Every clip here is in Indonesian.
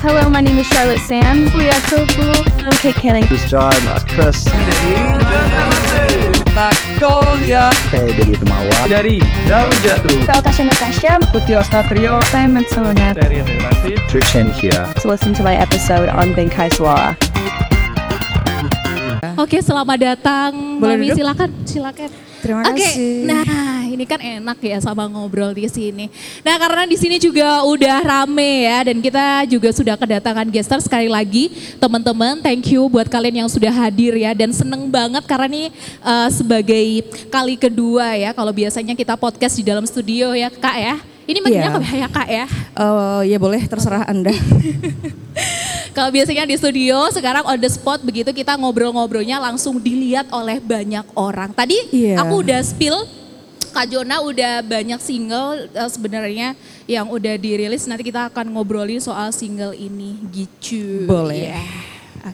Hello, my name is Charlotte Sands. We are so cool. I'm Kate Canning. This is John, that's Chris. Nakolia Saya dari Temawa. dari Daun Jatuh Saya Tasha Natasha. Putih Ostatrio Simon Solonet. dari Relasi Trishan here. To listen to my episode on Bengkai Suara. Oke, selamat datang. Boleh Mami, duduk? silakan, silakan. Terima Oke, kasih. nah ini kan enak ya sama ngobrol di sini. Nah karena di sini juga udah rame ya dan kita juga sudah kedatangan gestar sekali lagi teman-teman. Thank you buat kalian yang sudah hadir ya dan seneng banget karena ini eh, sebagai kali kedua ya kalau biasanya kita podcast di dalam studio ya kak ya. Ini maksudnya Iya. apa ya kak ya? Eh, ya boleh terserah Anda. Kalau biasanya di studio, sekarang on the spot begitu kita ngobrol-ngobrolnya langsung dilihat oleh banyak orang. Tadi Iya. aku udah spill, Kak Jona udah banyak single eh, sebenarnya yang udah dirilis. Nanti kita akan ngobrolin soal single ini gitu. Boleh. Ya,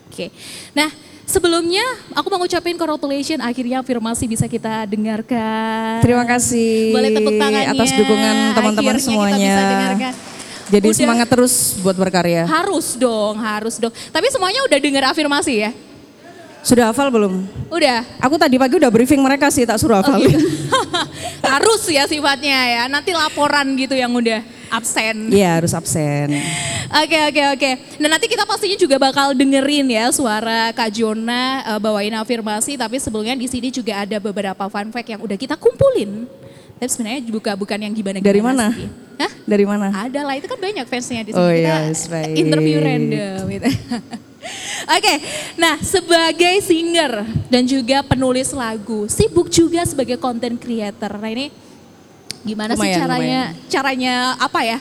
Oke. Nah sebelumnya aku mau ngucapin congratulations akhirnya afirmasi bisa kita dengarkan. Terima kasih Boleh tepuk tangannya. atas dukungan teman-teman semuanya. Kita bisa dengarkan. Jadi Udah. semangat terus buat berkarya. Harus dong, harus dong. Tapi semuanya udah dengar afirmasi ya? Sudah hafal belum? Udah. Aku tadi pagi udah briefing mereka sih tak suruh Oh, hafal. gitu. harus ya sifatnya ya. Nanti laporan gitu yang udah absen. Iya harus absen. Oke oke oke. Nah nanti kita pastinya juga bakal dengerin ya suara Kak Jona eh, bawain afirmasi. Tapi sebelumnya di sini juga ada beberapa fun fact yang udah kita kumpulin. Tapi sebenarnya bukan bukan yang gimana Dari mana? Sih. Hah? Dari mana? Ada lah itu kan banyak fansnya di sini. Oh, kita yes, baik. interview random gitu. Oke, nah sebagai singer dan juga penulis lagu, sibuk juga sebagai content creator. Nah ini gimana sih Lumayan, caranya? Caranya apa ya?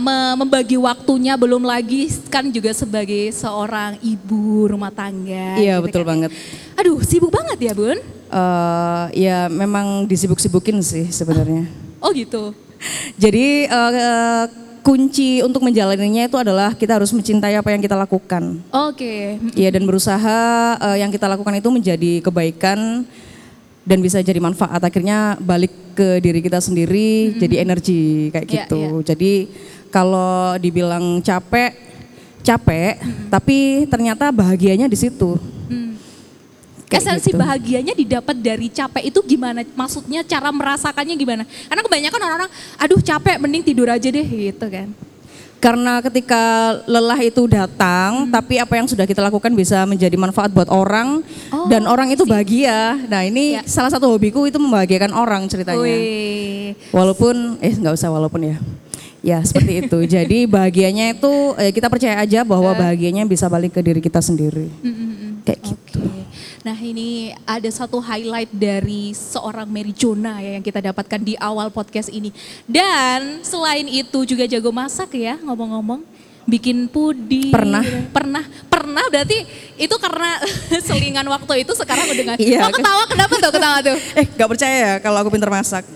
me- membagi waktunya belum lagi kan juga sebagai seorang ibu rumah tangga. Iya gitu betul kan. banget. Aduh sibuk banget ya bun? Eh, ya memang disibuk-sibukin sih sebenarnya. Oh gitu. Jadi eh, kunci untuk menjalaninya itu adalah kita harus mencintai apa yang kita lakukan. Oke. Iya dan berusaha eh, yang kita lakukan itu menjadi kebaikan dan bisa jadi manfaat akhirnya balik ke diri kita sendiri jadi energi kayak Iya, gitu. iya. Jadi kalau dibilang capek capek tapi ternyata bahagianya di situ. Hmm. Kayak Esensi gitu. bahagianya didapat dari capek itu gimana? Maksudnya cara merasakannya gimana? Karena kebanyakan orang-orang, aduh capek mending tidur aja deh gitu kan. Karena ketika lelah itu datang, tapi apa yang sudah kita lakukan bisa menjadi manfaat buat orang Oh, dan orang itu bahagia. Nah ini Ya. salah satu hobiku itu membahagiakan orang ceritanya. Wih. Walaupun, eh nggak usah walaupun ya. Ya seperti itu. Jadi bahagianya itu eh, kita percaya aja bahwa bahagianya bisa balik ke diri kita sendiri. Mm, mm, mm. Kayak gitu. Nah ini ada satu highlight dari seorang Mary Jona ya yang kita dapatkan di awal podcast ini. Dan selain itu juga jago masak ya ngomong-ngomong. Bikin puding. Pernah. Pernah. Pernah berarti itu karena selingan waktu itu sekarang udah nggak. Iya. Oh ketawa kenapa tuh ketawa tuh? Eh nggak percaya ya kalau aku pinter masak.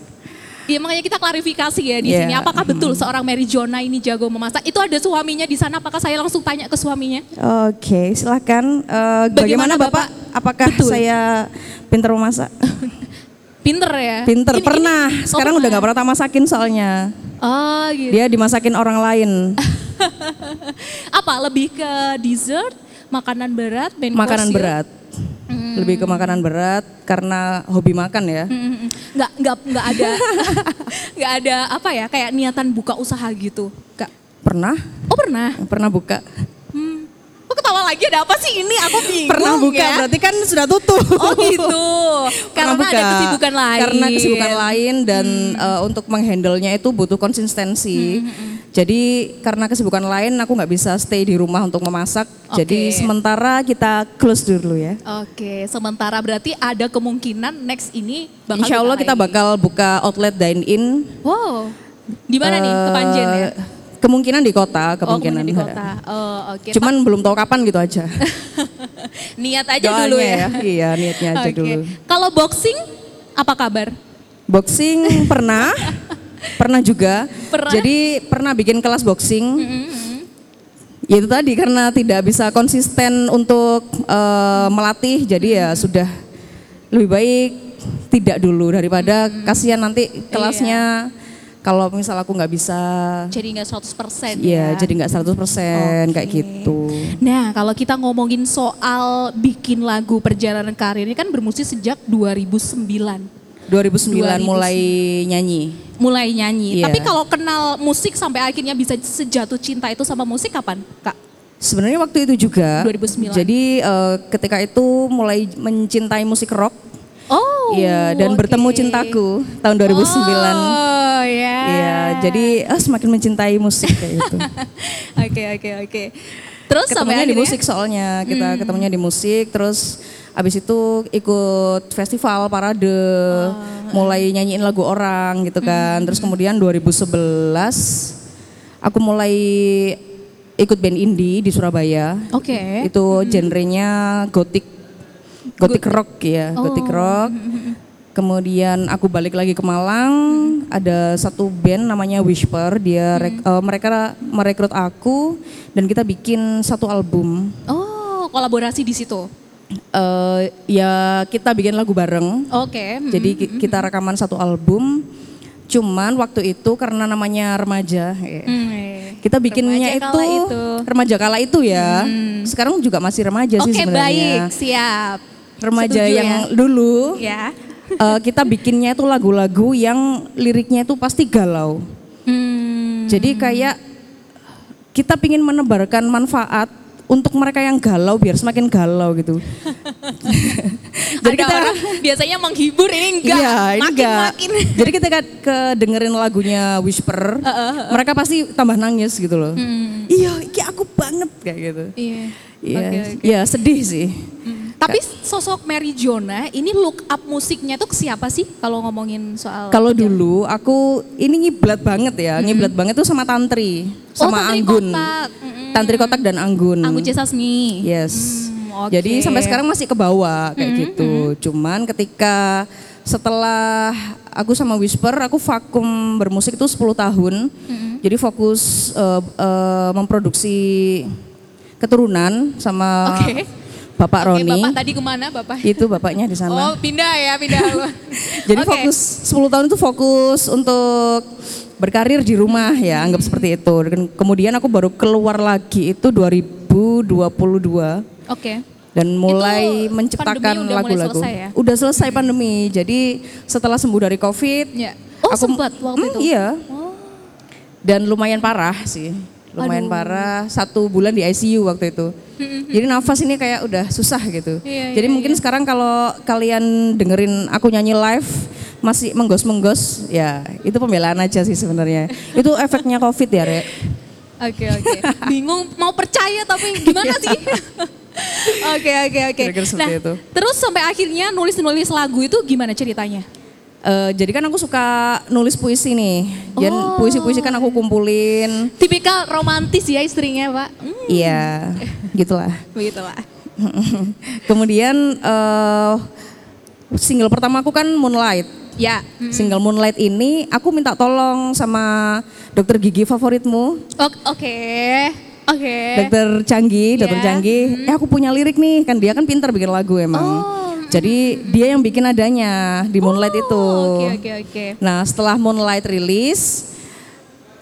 Iya makanya kita klarifikasi ya di Iya. sini. Apakah betul seorang Mary Jona ini jago memasak? Itu ada suaminya di sana. Apakah saya langsung tanya ke suaminya? Oke silakan. Eh, Bagaimana bagaimana, Bapak? Bapak? Apakah Betul. saya pinter memasak? Pinter ya? Pinter, Ini- pernah. ini- oh, Sekarang udah pernah. nggak pernah tak masakin soalnya. Oh gitu. Dia dimasakin orang lain. Apa lebih ke dessert, makanan berat, main makanan berat. Lebih ke makanan berat karena hobi makan ya. Mm, mm, mm. Nggak nggak nggak ada nggak ada apa ya kayak niatan buka usaha gitu. Kak. Pernah? Oh pernah. Pernah buka. Hmm. Kok ketawa lagi ada apa sih ini? Aku bingung Pernah buka ya. berarti kan sudah tutup. Oh gitu. Karena Pernah ada kesibukan lain. Karena kesibukan lain dan eh, untuk menghandlenya itu butuh konsistensi. Jadi karena kesibukan lain aku nggak bisa stay di rumah untuk memasak. Jadi Oke. sementara kita close dulu ya. Oke, sementara berarti ada kemungkinan next ini bakal Insya Allah buka kita bakal buka outlet dine in. Wow. Di mana nih? Eh, Kepanjen ya? Kemungkinan di kota, Oh, kemungkinan. di kota. Oh, oke. Cuman belum tahu kapan gitu aja. Niat aja Doanya dulu ya. Iya, niatnya aja Oke. dulu. Kalau boxing apa kabar? Boxing pernah, pernah juga. Pernah? Jadi pernah bikin kelas boxing. Ya itu tadi karena tidak bisa konsisten untuk eh, melatih, jadi ya sudah lebih baik tidak dulu daripada kasihan nanti kelasnya kalau misal aku nggak bisa Jadi nggak 100% ya ya. jadi nggak 100% kayak Oke. gitu. Nah, kalau kita ngomongin soal bikin lagu perjalanan karir ini kan bermusik sejak 2009. 2009 mulai nyanyi. Mulai nyanyi. Iya. Tapi kalau kenal musik sampai akhirnya bisa sejatuh cinta itu sama musik kapan, Kak? Sebenarnya waktu itu juga. 2009. Jadi eh, ketika itu mulai mencintai musik rock. Oh. Iya, dan oke. bertemu cintaku tahun 2009. Oh, ya. Iya, jadi ah, semakin mencintai musik kayak gitu. Oke, oke, oke. Terus sampai ketemunya di musik soalnya kita ketemunya di musik terus abis itu ikut festival parade mulai nyanyiin lagu orang gitu kan terus kemudian 2011 aku mulai ikut band indie di Surabaya Oke. itu genrenya gothic gothic rock ya gothic rock. Kemudian aku balik lagi ke Malang. Ada satu band namanya Whisper. Dia rek- eh, mereka merekrut aku dan kita bikin satu album. Oh, kolaborasi di situ. Eh, ya kita bikin lagu bareng. Oke. mm, jadi ki- kita rekaman satu album. Cuman waktu itu karena namanya remaja ya, mm, eh. kita bikinnya Remaja itu, kala itu. Hmm. remaja kala itu ya. Sekarang juga masih remaja sih Oke, sebenarnya. baik, siap. Remaja Setuju yang ya? dulu Ya. eh, kita bikinnya itu lagu-lagu yang liriknya itu pasti galau. Hmm. Jadi kayak kita pingin menebarkan manfaat untuk mereka yang galau biar semakin galau gitu. Jadi kita orang biasanya menghibur ini enggak. Iya, makin, enggak. Makin. Jadi ketika ke dengerin lagunya Whisper, mereka pasti tambah nangis gitu loh. Iya, iki aku banget kayak gitu. Hmm. Iya. Iya, Oke, oke. iya sedih sih. Tapi sosok Mary Jona ini look up musiknya tuh ke siapa sih kalau ngomongin soal Kalau dulu aku ini ngiblat banget ya, ngiblat banget tuh sama Tantri, sama Oh, Tantri Anggun. Kotak. Mm-mm. Tantri Kotak dan Anggun. Anggun C. Sasmi. Yes. Hmm, oke. Jadi sampai sekarang masih ke bawah kayak gitu. Cuman ketika setelah aku sama Whisper, aku vakum bermusik itu 10 tahun. Jadi fokus eh, eh, memproduksi keturunan sama Oke. Bapak Oke, Roni. Bapak tadi ke mana Bapak? Itu bapaknya di sana. Oh pindah ya, pindah. Jadi Oke. fokus 10 tahun itu fokus untuk berkarir di rumah ya, anggap seperti itu. Dan kemudian aku baru keluar lagi itu 2022 Oke. dan mulai Itu menciptakan udah lagu-lagu. selesai ya? Udah selesai pandemi. Jadi setelah sembuh dari Covid, Ya. Oh sempat waktu Hmm, itu. iya. Dan lumayan parah sih. Lumayan Aduh. parah, satu bulan di ICU waktu itu. Jadi nafas ini kayak udah susah gitu. Iya, Jadi iya, mungkin sekarang kalau kalian dengerin aku nyanyi live masih menggos-menggos, ya itu pembelaan aja sih sebenarnya. itu efeknya Covid ya, Rek. Oke oke. Bingung mau percaya tapi gimana sih? Oke oke oke. Nah itu. terus sampai akhirnya nulis-nulis lagu itu gimana ceritanya? Eh, jadi kan aku suka nulis puisi nih. Dan Oh. puisi-puisi kan aku kumpulin. Tipikal romantis ya istrinya pak. Hmm, Iya, gitulah. begitulah. Kemudian eh single pertama aku kan Moonlight. Ya. Single Moonlight ini aku minta tolong sama dokter gigi favoritmu, Ok- Oke. Oke. dokter Canggih, dokter Iya. Canggih. Eh aku punya lirik nih, kan dia kan pintar bikin lagu emang. Oh, Jadi dia yang bikin adanya di Moonlight itu. Oh, Oke oke oke. Nah setelah Moonlight rilis,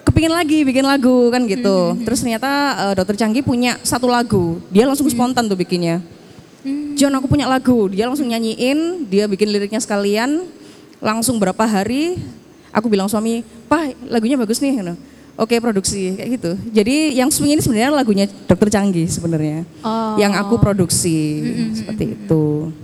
kepingin lagi bikin lagu kan gitu. Hmm, Terus ternyata eh, Dokter Canggih punya satu lagu, dia langsung Hmm. spontan tuh bikinnya. John aku punya lagu, dia langsung nyanyiin, dia bikin liriknya sekalian, langsung berapa hari, aku bilang suami, Pak lagunya bagus nih, gitu. oke produksi kayak gitu. Jadi yang swing ini sebenarnya lagunya Dokter Canggih sebenarnya, Oh. yang aku produksi seperti itu.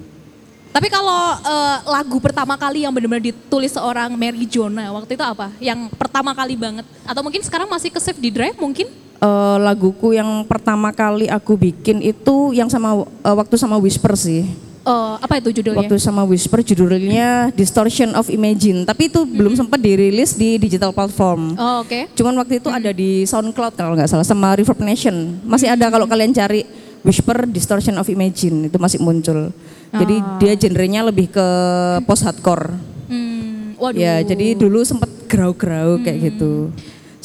Tapi kalau eh, lagu pertama kali yang benar-benar ditulis seorang Mary Jona waktu itu apa? Yang pertama kali banget? Atau mungkin sekarang masih ke save di drive mungkin? Eh, laguku yang pertama kali aku bikin itu yang sama eh, waktu sama Whisper sih. Eh, apa itu judulnya? Waktu sama Whisper judulnya Distortion of Imagine, tapi itu belum sempat dirilis di digital platform. Oh, Oke. Cuman waktu itu ada di SoundCloud kalau nggak salah sama Reverb Nation. Masih ada kalau kalian cari Whisper Distortion of Imagine itu masih muncul. Jadi dia genrenya lebih ke post hardcore. Hmm, waduh. Ya, jadi dulu sempet grau-grau kayak gitu.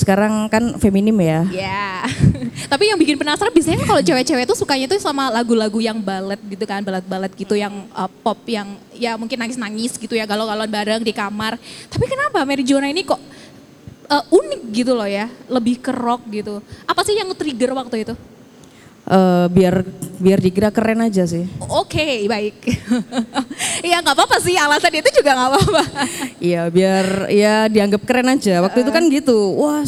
Sekarang kan feminim ya. Ya. Tapi yang bikin penasaran biasanya kan kalau cewek-cewek tuh sukanya tuh sama lagu-lagu yang balad gitu kan, balad-balad gitu yang uh, pop yang ya mungkin nangis-nangis gitu ya, galau-galauan bareng di kamar. Tapi kenapa Mary Jona ini kok eh, unik gitu loh ya, lebih ke rock gitu. Apa sih yang trigger waktu itu? Eh, biar biar dikira keren aja sih. Oke, baik. Iya nggak apa-apa sih, alasan itu juga nggak apa-apa. Iya biar ya dianggap keren aja. Waktu itu kan gitu, wah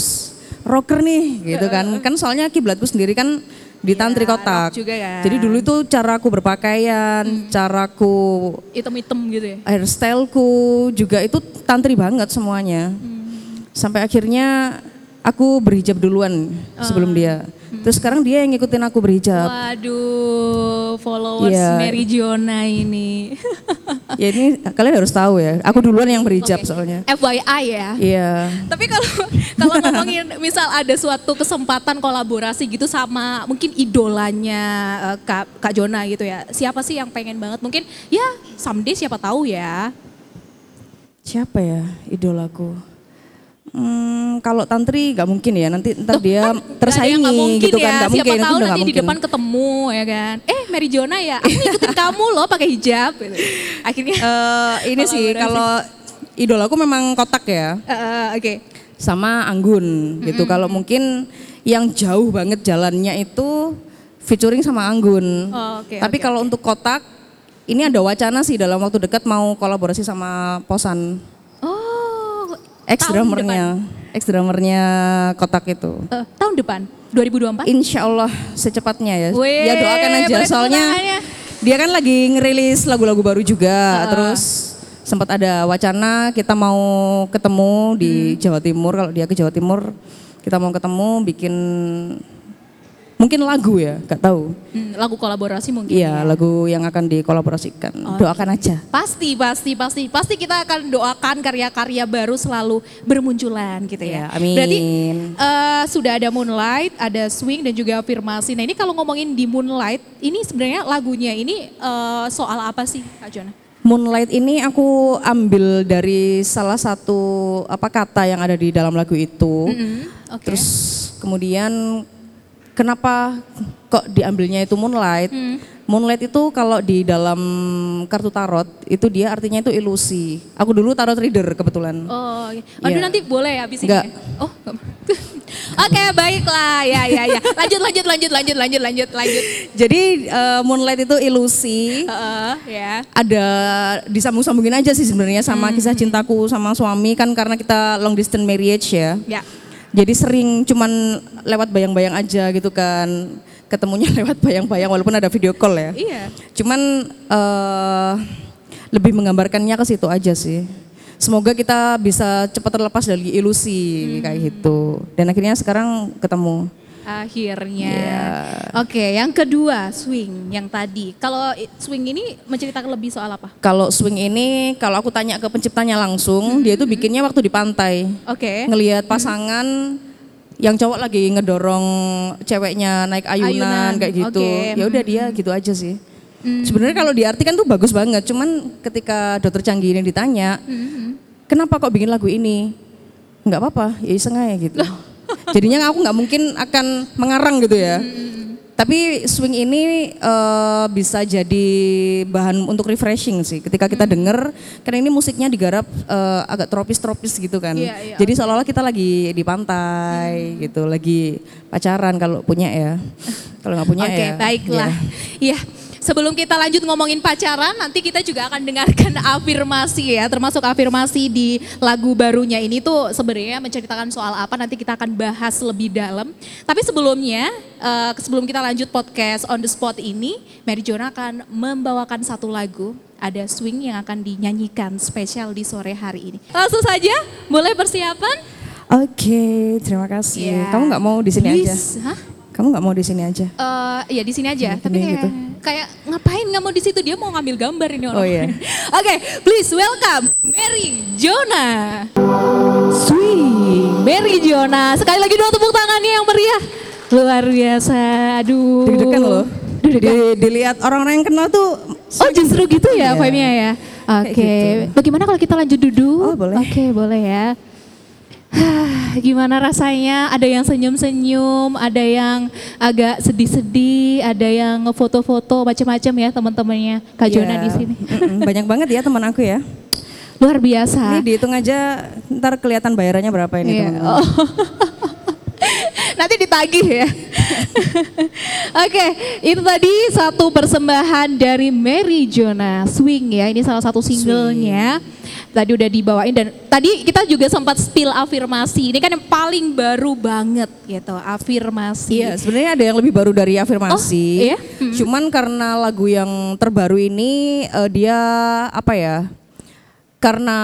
rocker nih gitu kan. Kan soalnya kiblatku sendiri kan di tantri Iya, kotak. rock juga kan. Jadi dulu itu caraku berpakaian, caraku Item-item gitu ya. hairstyleku juga itu tantri banget semuanya. Sampai akhirnya aku berhijab duluan sebelum dia. Terus sekarang dia yang ngikutin aku berhijab. Waduh, followers Iya. Mary Jona ini. Ya ini kalian harus tahu ya. Aku duluan yang berhijab Oke. soalnya. FYI ya. Iya. Tapi kalau kalau ngomongin misal ada suatu kesempatan kolaborasi gitu sama mungkin idolanya eh, Kak, Kak Jona gitu ya. Siapa sih yang pengen banget? Mungkin ya someday siapa tahu ya. Siapa ya idolaku? Hmm, kalau tantri nggak mungkin ya. Nanti ntar dia Gak ada tersaingi nggak mungkin gitu kan. ya. Nggak Siapa mungkin. itu tahu nanti nggak di depan ketemu ya kan. Eh Mary Jona ya, aku ngikutin kamu loh pakai hijab. Gitu. Akhirnya Eh, ini sih kalau idolaku memang kotak ya. eh, eh, oke. sama Anggun gitu. Kalau mungkin yang jauh banget jalannya itu featuring sama Anggun. Oh, oke, Tapi oke, kalau untuk kotak ini ada wacana sih dalam waktu dekat mau kolaborasi sama Posan. Ex drummernya, ex drummernya kotak itu. Eh, tahun depan 2024. Insya Allah secepatnya ya. Wih, ya doakan aja soalnya dia kan lagi ngerilis lagu-lagu baru juga. Terus sempat ada wacana kita mau ketemu di Hmm. Jawa Timur. Kalau dia ke Jawa Timur kita mau ketemu bikin mungkin lagu ya, gak tahu. Hmm, lagu kolaborasi mungkin. Iya ya. lagu yang akan dikolaborasikan. Doakan aja. Pasti, pasti, pasti, pasti kita akan doakan karya-karya baru selalu bermunculan gitu ya. Ya, amin. Berarti eh, sudah ada Moonlight, ada Swing dan juga Afirmasi. Nah ini kalau ngomongin di Moonlight, ini sebenarnya lagunya ini eh, soal apa sih Kak Jona? Moonlight ini aku ambil dari salah satu apa kata yang ada di dalam lagu itu. Hmm, Oke. Terus kemudian kenapa kok diambilnya itu moonlight? Hmm. Moonlight itu kalau di dalam kartu tarot itu dia artinya itu ilusi. Aku dulu tarot reader kebetulan. Oh, oke. Aduh Iya. nanti boleh ya abis ini Enggak. ya? Oh. Oke, baiklah. Ya, ya, ya. Lanjut, lanjut, lanjut, lanjut, lanjut, lanjut, lanjut. Jadi eh, moonlight itu ilusi. Heeh, ya. Ada disambung-sambungin aja sih sebenarnya sama Hmm. kisah cintaku sama suami kan karena kita long distance marriage ya. Ya. Jadi sering cuman lewat bayang-bayang aja gitu kan. Ketemunya lewat bayang-bayang walaupun ada video call ya. Iya. Cuman eh lebih menggambarkannya ke situ aja sih. Semoga kita bisa cepat terlepas dari ilusi kayak gitu. Dan akhirnya sekarang ketemu. Akhirnya. Iya. Oke, yang kedua swing yang tadi. Kalau swing ini menceritakan lebih soal apa? Kalau swing ini kalau aku tanya ke penciptanya langsung, dia itu bikinnya waktu di pantai. Oke. Ngelihat pasangan yang cowok lagi ngedorong ceweknya naik ayunan, Ayunan, kayak gitu. oke. Ya udah dia gitu aja sih. Sebenarnya kalau diartikan tuh bagus banget, cuman ketika dokter canggih ini ditanya, kenapa kok bikin lagu ini? Nggak apa-apa, ya iseng aja gitu. Jadinya aku nggak mungkin akan mengarang gitu ya. Tapi swing ini eh, bisa jadi bahan untuk refreshing sih. Ketika kita denger, karena ini musiknya digarap eh, agak tropis-tropis gitu kan. Iya, iya, Jadi seolah-olah kita lagi di pantai gitu, lagi pacaran kalau punya ya. Kalau nggak punya Oke, ya. baiklah. ya. Iya. Sebelum kita lanjut ngomongin pacaran, nanti kita juga akan dengarkan afirmasi ya, termasuk afirmasi di lagu barunya ini tuh sebenarnya menceritakan soal apa nanti kita akan bahas lebih dalam. Tapi sebelumnya, eh, sebelum kita lanjut podcast on the spot ini, Mary Jona akan membawakan satu lagu. Ada swing yang akan dinyanyikan spesial di sore hari ini. Langsung saja, mulai persiapan. Oke, terima kasih. Ya. Kamu nggak mau di sini aja? Hah? Kamu nggak mau di sini aja? Eh, ya di sini aja. Ini Tapi kayak, gitu. kayak ngapain nggak mau di situ? Dia mau ngambil gambar ini orang. Oh, iya. Oke, please welcome Mary Jona. Swing, Mary Jona. Sekali lagi dong tepuk tangannya yang meriah. Luar biasa. Aduh. Deg-degan loh. Di- dilihat orang-orang yang kenal tuh. Oh justru gitu ya Iya. vibe-nya ya. Oke. gitu. Bagaimana kalau kita lanjut duduk? Oh, boleh. Oke boleh ya. Gimana rasanya? Ada yang senyum-senyum, ada yang agak sedih-sedih, ada yang ngefoto-foto macam-macam ya teman-temannya Kak Jona Ya, di sini. Banyak banget ya teman aku ya. Luar biasa. Ini dihitung aja ntar kelihatan bayarannya berapa ini Iya. teman-teman. Oh. Nanti ditagih ya. Oke, itu tadi satu persembahan dari Mary Jonah Swing ya. Ini salah satu singlenya. Tadi udah dibawain dan tadi kita juga sempat spill afirmasi. Ini kan yang paling baru banget gitu, afirmasi. Iya, sebenarnya ada yang lebih baru dari afirmasi. Oh, iya? Cuman karena lagu yang terbaru ini eh, dia apa ya? Karena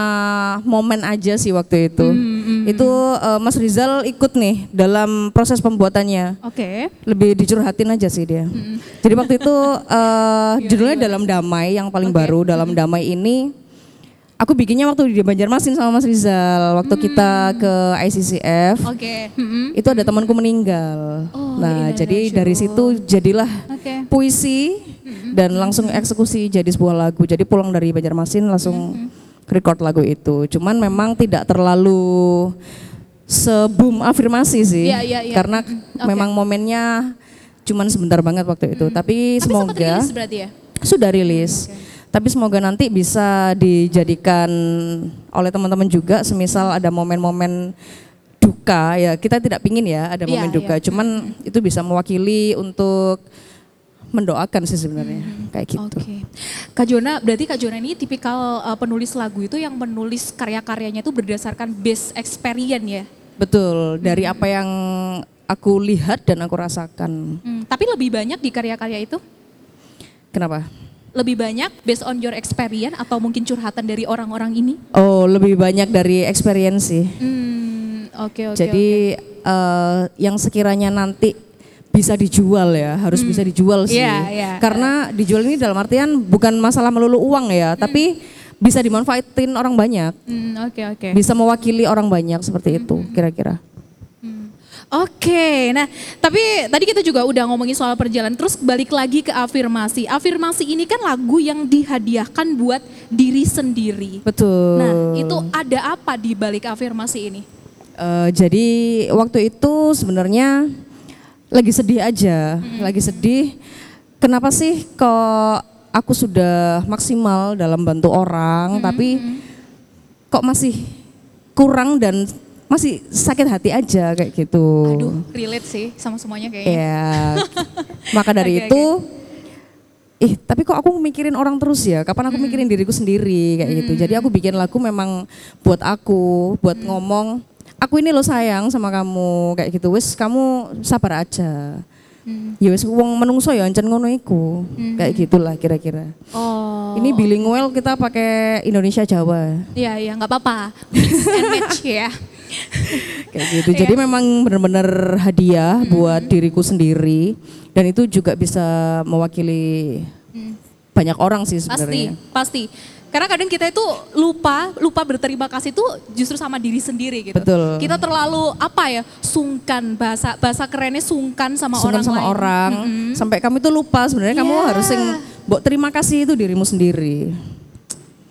momen aja sih waktu itu. Hmm, Itu eh, Mas Rizal ikut nih dalam proses pembuatannya. Oke. Lebih dicurhatin aja sih dia. Jadi waktu itu eh, judulnya dalam damai yang paling baru dalam damai ini aku bikinnya waktu di Banjarmasin sama Mas Rizal waktu kita ke ICCF Oke. Mm-mm. itu ada temanku meninggal. Oh, nah, jadi dari situ jadilah Oke. puisi dan langsung eksekusi jadi sebuah lagu. Jadi pulang dari Banjarmasin langsung record lagu itu. Cuman memang tidak terlalu sebum afirmasi sih. Iya, iya, iya. Karena Oke. memang momennya cuman sebentar banget waktu itu. Tapi, Tapi sempat semoga rilis berarti ya? sudah rilis. Tapi semoga nanti bisa dijadikan oleh teman-teman juga semisal ada momen-momen duka ya kita tidak pingin ya ada momen duka iya. cuman itu bisa mewakili untuk mendoakan sih sebenarnya kayak gitu. Oke. Kak Jona, berarti Kak Jona ini tipikal uh, penulis lagu itu yang menulis karya-karyanya itu berdasarkan base experience ya? Betul dari apa yang aku lihat dan aku rasakan. Hmm, tapi lebih banyak di karya-karya itu? Kenapa? Lebih banyak based on your experience atau mungkin curhatan dari orang-orang ini? Oh lebih banyak dari experience sih. Hmm, oke oke. Jadi eh, yang sekiranya nanti bisa dijual ya, harus bisa dijual sih. Iya, iya. Karena dijual ini dalam artian bukan masalah melulu uang ya, tapi bisa dimanfaatin orang banyak, oke. Hmm, oke oke. bisa mewakili orang banyak seperti itu kira-kira. Oke, nah tapi tadi kita juga udah ngomongin soal perjalanan, terus balik lagi ke afirmasi. Afirmasi ini kan lagu yang dihadiahkan buat diri sendiri. Betul. Nah, itu ada apa di balik afirmasi ini? Eh, jadi waktu itu sebenarnya lagi sedih aja, lagi sedih. Kenapa sih kok aku sudah maksimal dalam bantu orang, tapi kok masih kurang dan masih sakit hati aja kayak gitu. Aduh, relate sih sama semuanya kayaknya. Ya, maka dari Oke, itu, ih tapi kok aku mikirin orang terus ya? Kapan aku mikirin diriku sendiri kayak gitu. Jadi aku bikin lagu memang buat aku, buat ngomong, aku ini lo sayang sama kamu kayak gitu. Wes kamu sabar aja. Ya wes wong menungso ya ancen ngono iku. Kayak gitulah kira-kira. Oh, Ini bilingual kita pakai Indonesia Jawa. iya iya nggak apa-apa. Match ya. kayak gitu. Jadi memang benar-benar hadiah buat diriku sendiri dan itu juga bisa mewakili banyak orang sih Pasti, sebenarnya. pasti. Karena kadang kita itu lupa, lupa berterima kasih itu justru sama diri sendiri gitu. Betul. Kita terlalu apa ya, sungkan bahasa bahasa kerennya sungkan sama Sungkan orang sama lain. orang sampai kamu itu lupa sebenarnya kamu Iya. harus yang buat terima kasih itu dirimu sendiri.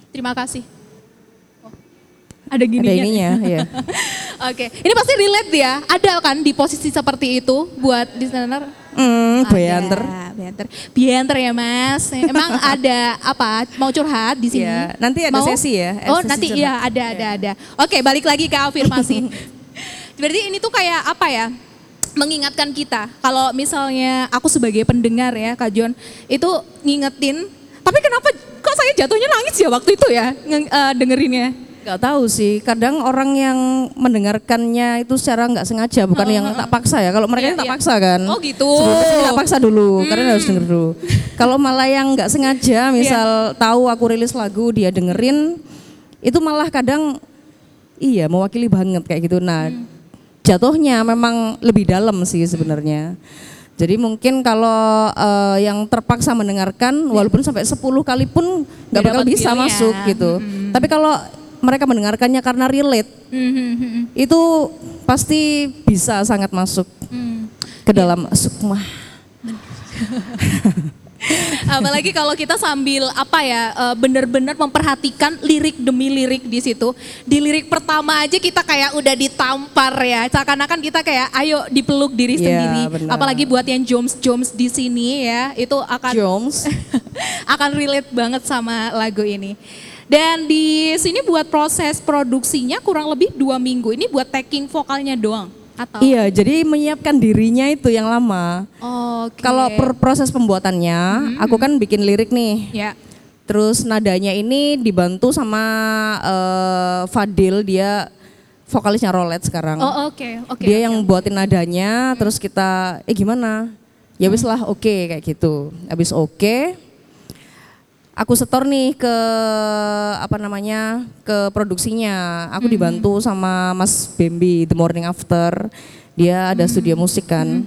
Terima kasih. Oh, ada gininya. Ada ininya, ya. Oke, ini pasti relate ya. Ada kan di posisi seperti itu buat listener? Ada, banter. Bianter. Bianter ya mas. Emang ada apa? Mau curhat di sini? Ya, nanti ada Mau? sesi ya, Oh sesi nanti curhat. iya ada ada ada. Oke balik lagi ke afirmasi. Berarti ini tuh kayak apa ya? Mengingatkan kita. Kalau misalnya aku sebagai pendengar ya Kak John. Itu ngingetin. Tapi kenapa kok saya jatuhnya nangis ya waktu itu ya? nge- eh, dengerinnya. Gak tahu sih, kadang orang yang mendengarkannya itu secara nggak sengaja, bukan yang tak paksa ya. Kalau mereka Iya, yang tak iya. paksa kan. Oh gitu. Tak paksa dulu, karena harus denger dulu. Kalau malah yang nggak sengaja, misal tahu aku rilis lagu dia dengerin, itu malah kadang iya mewakili banget kayak gitu. Nah, jatuhnya memang lebih dalam sih sebenarnya. Jadi mungkin kalau eh, yang terpaksa mendengarkan, walaupun sampai 10 kali pun nggak Nggak bakal bisa feel-nya. masuk gitu. Tapi kalau mereka mendengarkannya karena relate, Hmm, hmm, hmm, hmm. itu pasti bisa sangat masuk Hmm. ke dalam sukma. Apalagi kalau kita sambil apa ya eh, benar-benar memperhatikan lirik demi lirik di situ. Di lirik pertama aja kita kayak udah ditampar ya. Seakan-akan kita kayak ayo dipeluk diri Iya, sendiri. Apalagi buat yang joms-joms di sini ya, itu akan Jones. akan relate banget sama lagu ini. Dan di sini buat proses produksinya kurang lebih dua minggu. Ini buat taking vokalnya doang atau? Iya, jadi menyiapkan dirinya itu yang lama. Oke. Kalau per- proses pembuatannya, aku kan bikin lirik nih. ya. Terus nadanya ini dibantu sama eh, Fadil, dia vokalisnya Rolet sekarang. Oh oke oke. dia oke, yang oke. buatin nadanya, terus kita, eh gimana? Ya wis lah, oke kayak gitu. Habis oke, aku setor nih ke apa namanya ke produksinya. Aku dibantu sama Mas Bambi The Morning After. Dia ada studio musik kan.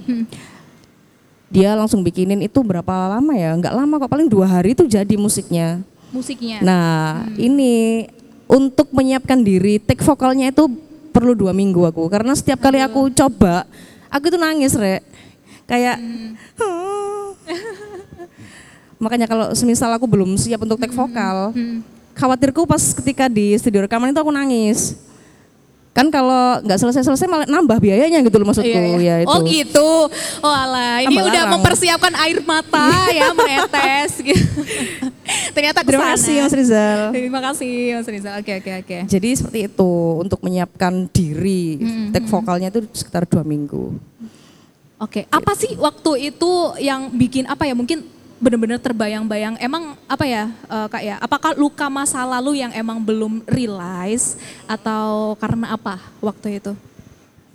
Dia langsung bikinin itu berapa lama ya? Nggak lama kok, paling dua hari itu jadi musiknya. musiknya. Nah, ini untuk menyiapkan diri, take vokalnya itu perlu dua minggu aku. Karena setiap kali aku coba, aku itu nangis, Rek. Kayak, makanya kalau semisal aku belum siap untuk take vokal, khawatirku pas ketika di studio rekaman itu aku nangis. Kan kalau nggak selesai-selesai malah nambah biayanya gitu loh maksudku. Iya, iya. Ya, itu. Oh gitu. Oh alah, ini udah larang. mempersiapkan air mata ya menetes gitu. Ternyata Terima ke sana. kasih Mas Rizal. Terima kasih Mas Rizal. Oke oke oke. Jadi seperti itu untuk menyiapkan diri, take vokalnya itu sekitar dua minggu. Oke, apa sih waktu itu yang bikin apa ya mungkin benar-benar terbayang-bayang emang apa ya eh, kak ya apakah luka masa lalu yang emang belum realize atau karena apa waktu itu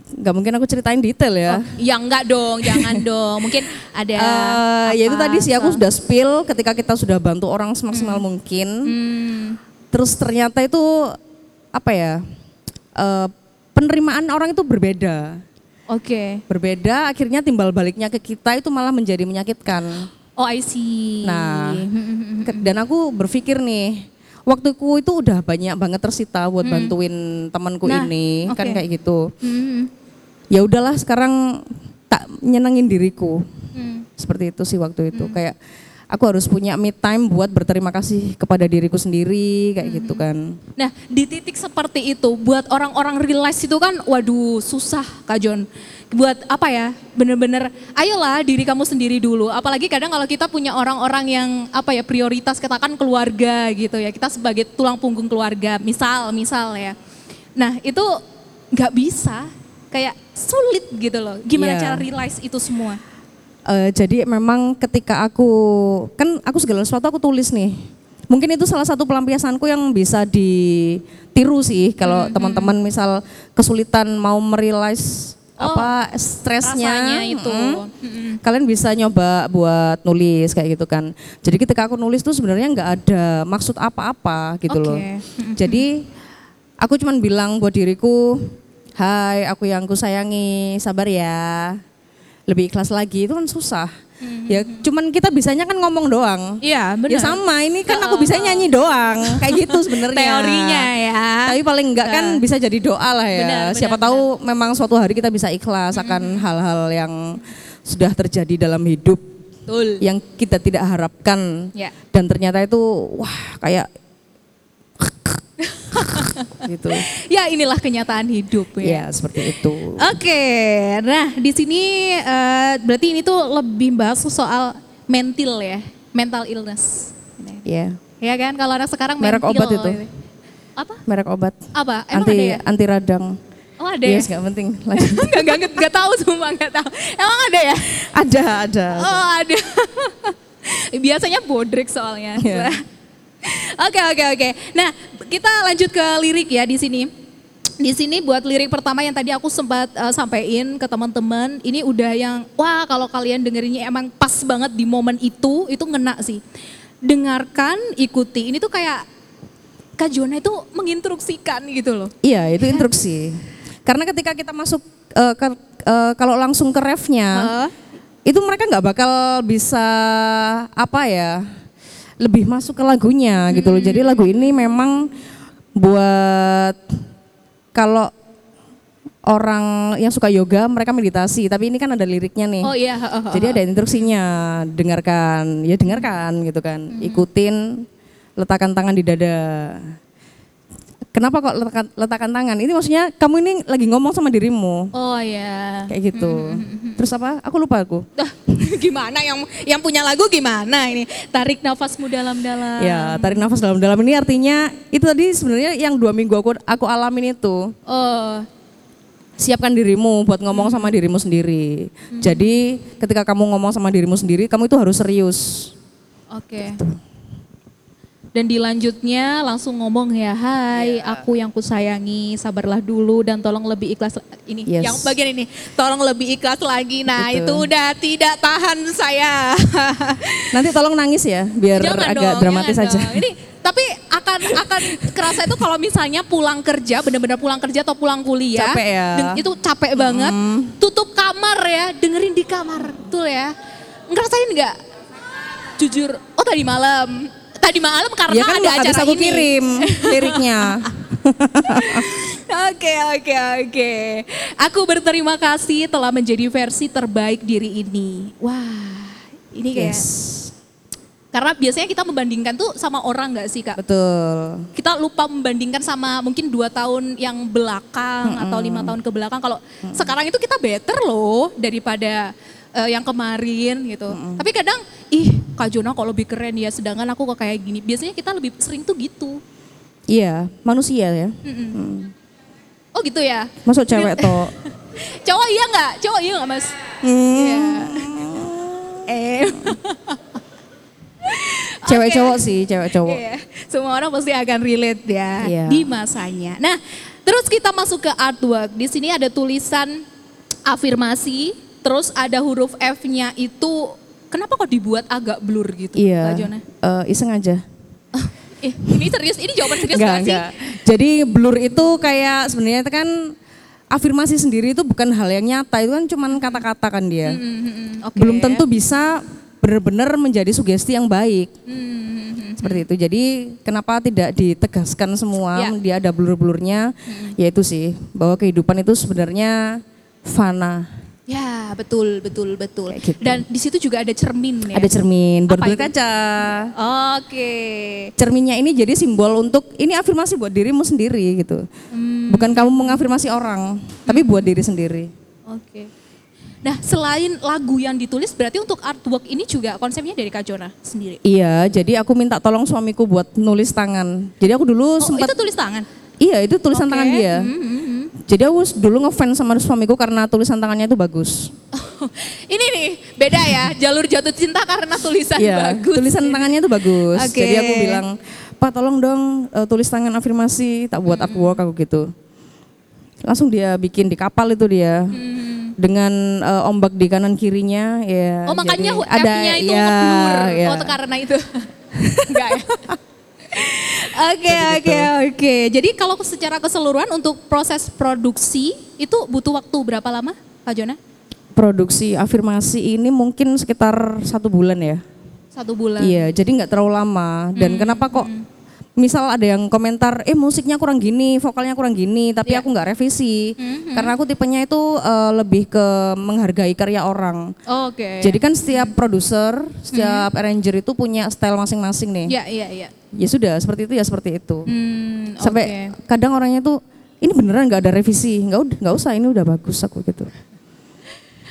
Nggak mungkin aku ceritain detail ya. oh, ya enggak dong jangan dong mungkin ada Eh, ya itu tadi sih aku sudah spill ketika kita sudah bantu orang semaksimal mungkin. Hmm, Terus ternyata itu apa ya? eh, penerimaan orang itu berbeda. oke Berbeda akhirnya timbal baliknya ke kita itu malah menjadi menyakitkan. Oh I see Nah, ke- dan aku berpikir nih, waktuku itu udah banyak banget tersita buat bantuin temanku Nah, ini, kan oke. kayak gitu. Hmm, Ya udahlah sekarang tak nyenengin diriku. hmm. Seperti itu sih waktu itu. Kayak aku harus punya me time buat berterima kasih kepada diriku sendiri kayak gitu kan. Nah, di titik seperti itu, buat orang-orang realize itu kan, waduh, susah, Kak John. Buat apa ya? Bener-bener, ayolah diri kamu sendiri dulu. Apalagi kadang kalau kita punya orang-orang yang apa ya prioritas kita kan keluarga gitu ya. Kita sebagai tulang punggung keluarga, misal, misal ya. Nah, itu nggak bisa, kayak sulit gitu loh. Gimana Iya. cara realize itu semua? Eh, jadi memang ketika aku kan aku segala sesuatu aku tulis nih. Mungkin itu salah satu pelampiasanku yang bisa ditiru sih kalau teman-teman misal kesulitan mau merealize Oh, apa stresnya itu. mm, Mm-mm. kalian bisa nyoba buat nulis kayak gitu kan. Jadi ketika aku nulis tuh sebenarnya nggak ada maksud apa-apa gitu loh. Oke. Jadi aku cuman bilang buat diriku, Hai aku yang ku sayangi, sabar ya. Lebih ikhlas lagi itu kan susah. Ya cuman kita bisanya kan ngomong doang. Iya, benar. Ya sama, ini kan aku bisa nyanyi doang. Kayak gitu sebenarnya. Teorinya ya. Tapi paling enggak kan bisa jadi doa lah ya. Benar, Siapa benar, tahu memang suatu hari kita bisa ikhlas akan hal-hal yang sudah terjadi dalam hidup Betul. yang kita tidak harapkan. Ya. Dan ternyata itu wah kayak gitu. Ya inilah kenyataan hidup ya. Ya, seperti itu. Oke, nah di sini eh, berarti ini tuh lebih bahas soal mental ya, mental illness. Ya. Ya kan, kalau anak sekarang Merek mental obat itu. gitu. Apa? Merek obat Apa? Emang anti ada ya? anti radang. Oh ada Yes, ya? nggak penting. Lanjut. Enggak, enggak, enggak, enggak tahu sumpah, enggak tahu. Emang ada ya? ada, ada. Oh ada. Biasanya bodrek soalnya. Iya. Oke oke oke. Nah kita lanjut ke lirik ya di sini. Di sini buat lirik pertama yang tadi aku sempat uh, sampaikan ke teman-teman, ini udah yang wah kalau kalian dengerinnya emang pas banget di momen itu, itu ngena sih. Dengarkan, ikuti. Ini tuh kayak Kak Jona itu menginstruksikan gitu loh. Iya, itu instruksi. Karena ketika kita masuk eh, ke- eh, kalau langsung ke refnya, Heeh. itu mereka nggak bakal bisa apa ya, lebih masuk ke lagunya gitu loh. Jadi lagu ini memang buat kalau orang yang suka yoga mereka meditasi, tapi ini kan ada liriknya nih. Oh iya. heeh. Jadi ada instruksinya, dengarkan, ya dengarkan gitu kan, ikutin, letakkan tangan di dada. Kenapa kok letakkan, letakkan tangan? Ini maksudnya kamu ini lagi ngomong sama dirimu. Oh ya. Kayak gitu. Terus apa? Aku lupa aku. Gimana yang yang punya lagu gimana ini? Tarik nafasmu dalam-dalam. Ya, tarik nafas dalam-dalam ini artinya itu tadi sebenarnya yang dua minggu aku aku alamin itu. Oh, Siapkan dirimu buat ngomong sama dirimu sendiri. Jadi ketika kamu ngomong sama dirimu sendiri, kamu itu harus serius. oke. Dan dilanjutnya langsung ngomong ya, Hai, aku yang kusayangi, sabarlah dulu dan tolong lebih ikhlas. Ini Yes. yang bagian ini, tolong lebih ikhlas lagi. Nah Betul. itu udah tidak tahan saya. Nanti tolong nangis ya, biar Jangan agak dong, dramatis aja. dong. Ini tapi akan akan kerasa itu kalau misalnya pulang kerja, benar-benar pulang kerja atau pulang kuliah, Capek ya. itu capek banget. Tutup kamar ya, dengerin di kamar, betul ya. Ngerasain nggak? Jujur, oh tadi malam, tadi malam karena Ya kan ada acara aku ini. kirim liriknya. Oke oke oke. Aku berterima kasih telah menjadi versi terbaik diri ini. Wah, ini kayak Yes. karena biasanya kita membandingkan tuh sama orang nggak sih kak? Betul. kita lupa membandingkan sama mungkin dua tahun yang belakang atau lima tahun ke belakang. Kalau sekarang itu kita better loh daripada eh, yang kemarin gitu. Tapi kadang, ih Kak Jona kok lebih keren ya, sedangkan aku kok kayak gini. Biasanya kita lebih sering tuh gitu. Iya, manusia ya. Mm-mm. Oh gitu ya. Masuk cewek toh. Cowok iya nggak? Cowok iya nggak mas? Hmm. Iya. Eh. Cewek Oke. cowok sih, cewek cowok. Iya, Semua orang pasti akan relate ya Iya. di masanya. Nah, terus kita masuk ke artwork. Di sini ada tulisan afirmasi, terus ada huruf F-nya itu kenapa kok dibuat agak blur gitu, Iya. Kak? Eh, iseng aja. Eh, ini serius, ini jawaban serius Enggak, nggak sih? Jadi blur itu kayak sebenarnya itu kan afirmasi sendiri itu bukan hal yang nyata, itu kan cuman kata-kata kan dia. Hmm, hmm, hmm, oke. Belum tentu bisa benar-benar menjadi sugesti yang baik. Hmm, hmm, hmm. Seperti itu. Jadi kenapa tidak ditegaskan semua, Ya. dia ada blur-blurnya, yaitu sih bahwa kehidupan itu sebenarnya fana. Ya, betul, betul, betul. Kayak gitu. Dan di situ juga ada cermin ya. Ada cermin itu? berkaca. Oke. Cerminnya ini jadi simbol untuk ini afirmasi buat dirimu sendiri gitu. Hmm, Bukan kamu mengafirmasi orang, tapi buat diri sendiri. Oke. Nah, selain lagu yang ditulis, berarti untuk artwork ini juga konsepnya dari Kak Jona sendiri. Iya, jadi aku minta tolong suamiku buat nulis tangan. Jadi aku dulu Oh, sempat itu tulis tangan? Iya, itu tulisan Oke. tangan dia. Hmm, hmm, hmm. Jadi aku dulu ngefans sama suamiku karena tulisan tangannya itu bagus. Ini nih, beda ya, jalur jatuh cinta karena tulisan Iya, bagus. tulisan tangannya itu bagus. Oke. Jadi aku bilang, "Pak, tolong dong eh, tulis tangan afirmasi, tak buat artwork aku gitu." Langsung dia bikin di kapal itu dia. Hmm. Dengan eh, ombak di kanan kirinya ya. Oh makanya F-nya itu ya, ngeblur. ya. Oh karena itu. Enggak ya? Oke oke gitu. oke. Jadi kalau secara keseluruhan untuk proses produksi itu butuh waktu berapa lama, Pak Jona? Produksi afirmasi ini mungkin sekitar satu bulan ya. Satu bulan. Iya, jadi nggak terlalu lama. Dan kenapa kok misal ada yang komentar, eh musiknya kurang gini, vokalnya kurang gini, tapi Iya. aku nggak revisi. Mhm. Karena aku tipenya itu eh, lebih ke menghargai karya orang. Oke. Jadi kan setiap produser, setiap arranger itu punya style masing-masing nih. Ya iya iya. Ya sudah, seperti itu ya seperti itu. Hmm, Sampai oke. kadang orangnya tuh ini beneran nggak ada revisi, nggak ud- nggak usah, ini udah bagus aku gitu.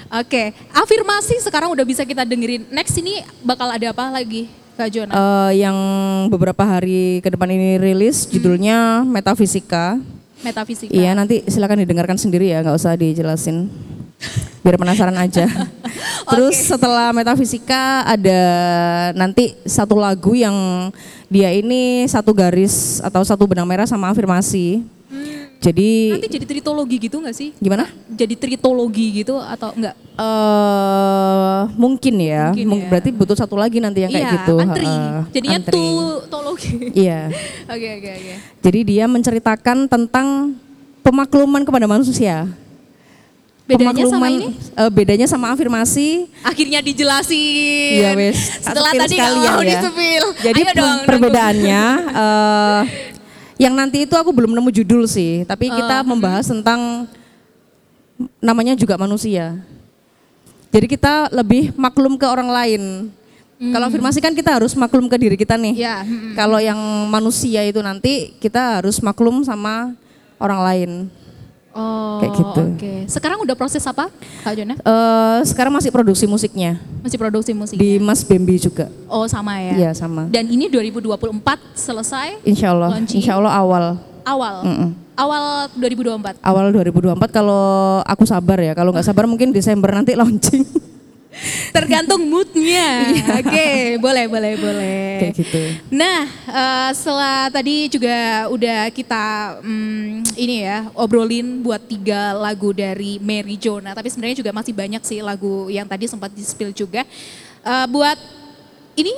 Oke, afirmasi sekarang udah bisa kita dengerin. Next ini bakal ada apa lagi, Kak Jona? Eh, yang beberapa hari ke depan ini rilis judulnya Metafisika. Metafisika. Iya nanti silakan didengarkan sendiri ya, nggak usah dijelasin. Biar penasaran aja. Terus setelah metafisika ada nanti satu lagu yang dia ini satu garis atau satu benang merah sama afirmasi. Jadi Nanti jadi tritologi gitu nggak sih? gimana? Jadi tritologi gitu atau enggak? eh mungkin ya, Mungkin Mung- ya. berarti butuh satu lagi nanti yang kayak iya, gitu. antri. heeh, Jadinya antri. tutologi. Iya. Oke oke oke. Jadi dia menceritakan tentang pemakluman kepada manusia. Bedanya sama ini? eh, bedanya sama afirmasi. Akhirnya dijelasin. Iya wes. Setelah tadi sekalian mau ya. disepil. Jadi Ayo dong, perbedaannya eh, yang nanti itu aku belum nemu judul sih, tapi kita mm-hmm. membahas tentang namanya juga manusia. Jadi kita lebih maklum ke orang lain. Kalau afirmasi kan kita harus maklum ke diri kita nih. Ya, mm-mm. Kalau yang manusia itu nanti kita harus maklum sama orang lain. Oh, Kayak gitu. Oke. Sekarang udah proses apa, Kak Jona? Eh sekarang masih produksi musiknya Masih produksi musik? di Mas Bambi juga. Oh, sama ya. Iya sama. Dan ini 2024 selesai Insya Allah, Launching. insya Allah awal, awal. Mm-mm. Awal 2024. awal 2024 kalau aku sabar ya. Kalau nggak sabar mungkin Desember nanti launching. Tergantung moodnya. Oke, boleh, boleh, boleh. Kayak gitu. Nah, eh, setelah tadi juga udah kita hmm, ini ya obrolin buat tiga lagu dari Mary Jonah. Tapi sebenarnya juga masih banyak sih lagu yang tadi sempat di spill juga. Eh, buat ini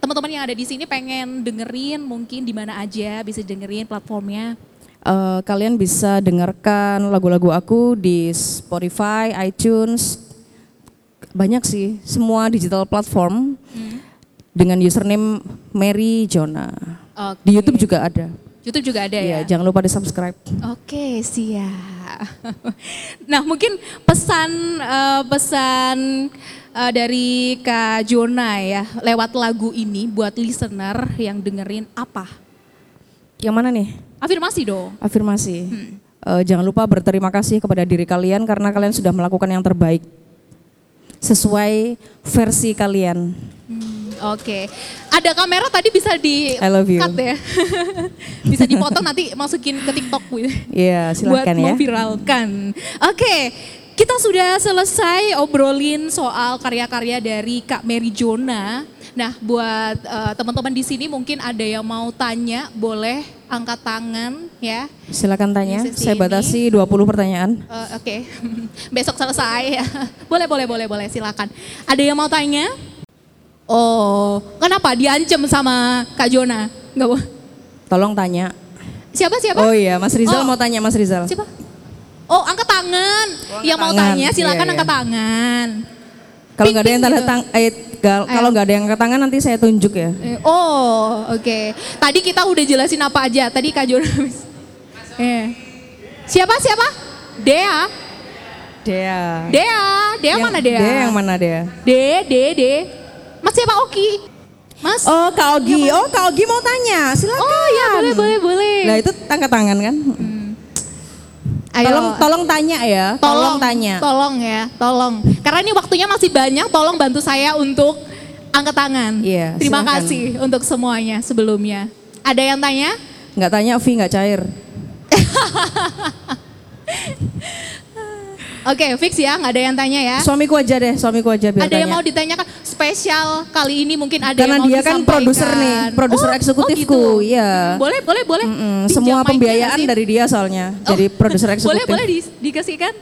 teman-teman yang ada di sini pengen dengerin mungkin di mana aja bisa dengerin platformnya. Eh, kalian bisa dengarkan lagu-lagu aku di Spotify, iTunes, banyak sih, semua digital platform dengan username Mary Jonah. Oke. Di YouTube juga ada. YouTube juga ada Iya, ya. jangan lupa di subscribe. Oke, siap. Nah, mungkin pesan eh, pesan eh, dari Kak Jona ya lewat lagu ini buat listener yang dengerin apa? Yang mana nih? Afirmasi dong. Afirmasi. Eh, jangan lupa berterima kasih kepada diri kalian karena kalian sudah melakukan yang terbaik sesuai versi kalian. Hmm, Oke, ada kamera tadi bisa di I love you. cut ya, bisa dipotong nanti masukin ke TikTok gitu. Iya, buat silakan ya. memviralkan. Oke, kita sudah selesai obrolin soal karya-karya dari Kak Mary Jona. Nah, buat eh, teman-teman di sini mungkin ada yang mau tanya, boleh angkat tangan ya. Silakan tanya. Saya ini. batasi 20 pertanyaan. Eh, Oke, besok selesai ya. Boleh, boleh, boleh, boleh, silakan. Ada yang mau tanya? Oh, kenapa diancam sama Kak Jona? Enggak boleh. Tolong tanya. Siapa siapa? Oh iya, Mas Rizal Oh. mau tanya Mas Rizal. Siapa? Oh, angkat tangan. yang mau tangan. tanya silakan Iya, angkat iya. tangan. Kalau nggak ada yang tanda gitu. tang, eh, gal- kalau nggak ada yang angkat tangan nanti saya tunjuk ya. Eh, Oh, oke. Tadi kita udah jelasin apa aja. Tadi Kak Jona. Eh. Siapa siapa? Dea. Dea. Dea. Dea Yang- mana Dea? Dea yang mana Dea? De, De, De. Mas siapa Oki? Mas. Oh Kak Ogi, oh Kak Ogi mau tanya, silakan. Oh ya boleh boleh boleh. Nah itu angkat tangan kan? Ayo. Tolong tolong tanya ya, tolong, tanya. Tolong ya, tolong. Karena ini waktunya masih banyak, tolong bantu saya untuk angkat tangan. Iya, Terima silakan. kasih untuk semuanya sebelumnya. Ada yang tanya? Nggak tanya V nggak cair. Oke, fix ya, nggak ada yang tanya ya. Suamiku aja deh, suamiku aja biar ada yang tanya. mau ditanyakan spesial kali ini mungkin ada Karena yang mau dia kan produser nih, produser Oh, eksekutifku, oh gitu. iya. Boleh, boleh, boleh. Mm-mm, Pinjam semua pembiayaan dari dia soalnya. Jadi Oh, produser eksekutif. Boleh, boleh di- dikasihkan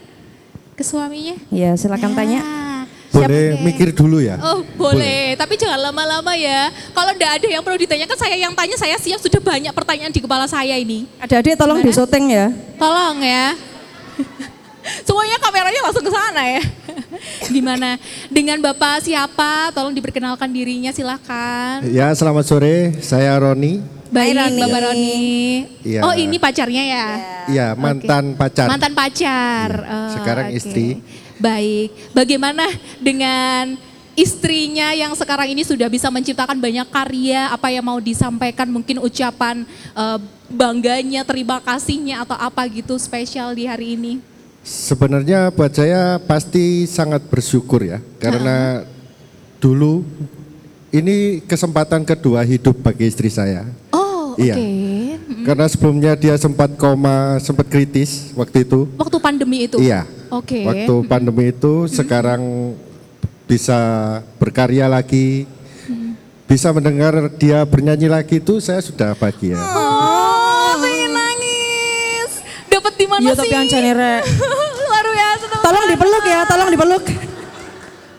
ke suaminya. Iya, silakan tanya. Ah. Boleh mikir dulu ya. Oh boleh, tapi jangan lama-lama ya. Kalau enggak ada yang perlu ditanyakan, saya yang tanya, saya siap sudah banyak pertanyaan di kepala saya ini. Adik-adik tolong Gimana? disoteng ya. Tolong ya. Semuanya kameranya langsung ke sana ya. Gimana? Dengan Bapak siapa? Tolong diperkenalkan dirinya silakan. Ya, selamat sore. Saya Roni. Baik, Roni. Bapak Roni. Iya. Oh ini pacarnya ya? Ya, mantan pacar. Mantan pacar. Iya, Oh, sekarang oke. istri. Baik. Bagaimana dengan istrinya yang sekarang ini sudah bisa menciptakan banyak karya? Apa yang mau disampaikan? Mungkin ucapan eh, bangganya, terima kasihnya atau apa gitu spesial di hari ini? Sebenarnya buat saya pasti sangat bersyukur ya. Karena dulu ini kesempatan kedua hidup bagi istri saya. Oh, oke. Iya. Karena sebelumnya dia sempat koma, sempat kritis waktu itu. Waktu pandemi itu. Iya. Oke. Waktu pandemi itu sekarang bisa berkarya lagi, bisa mendengar dia bernyanyi lagi itu saya sudah bahagia. Oh, Dapat di mana Iya sih? tapi ancane rek. Luar biasa. teman-teman. Tolong dipeluk ya, tolong dipeluk.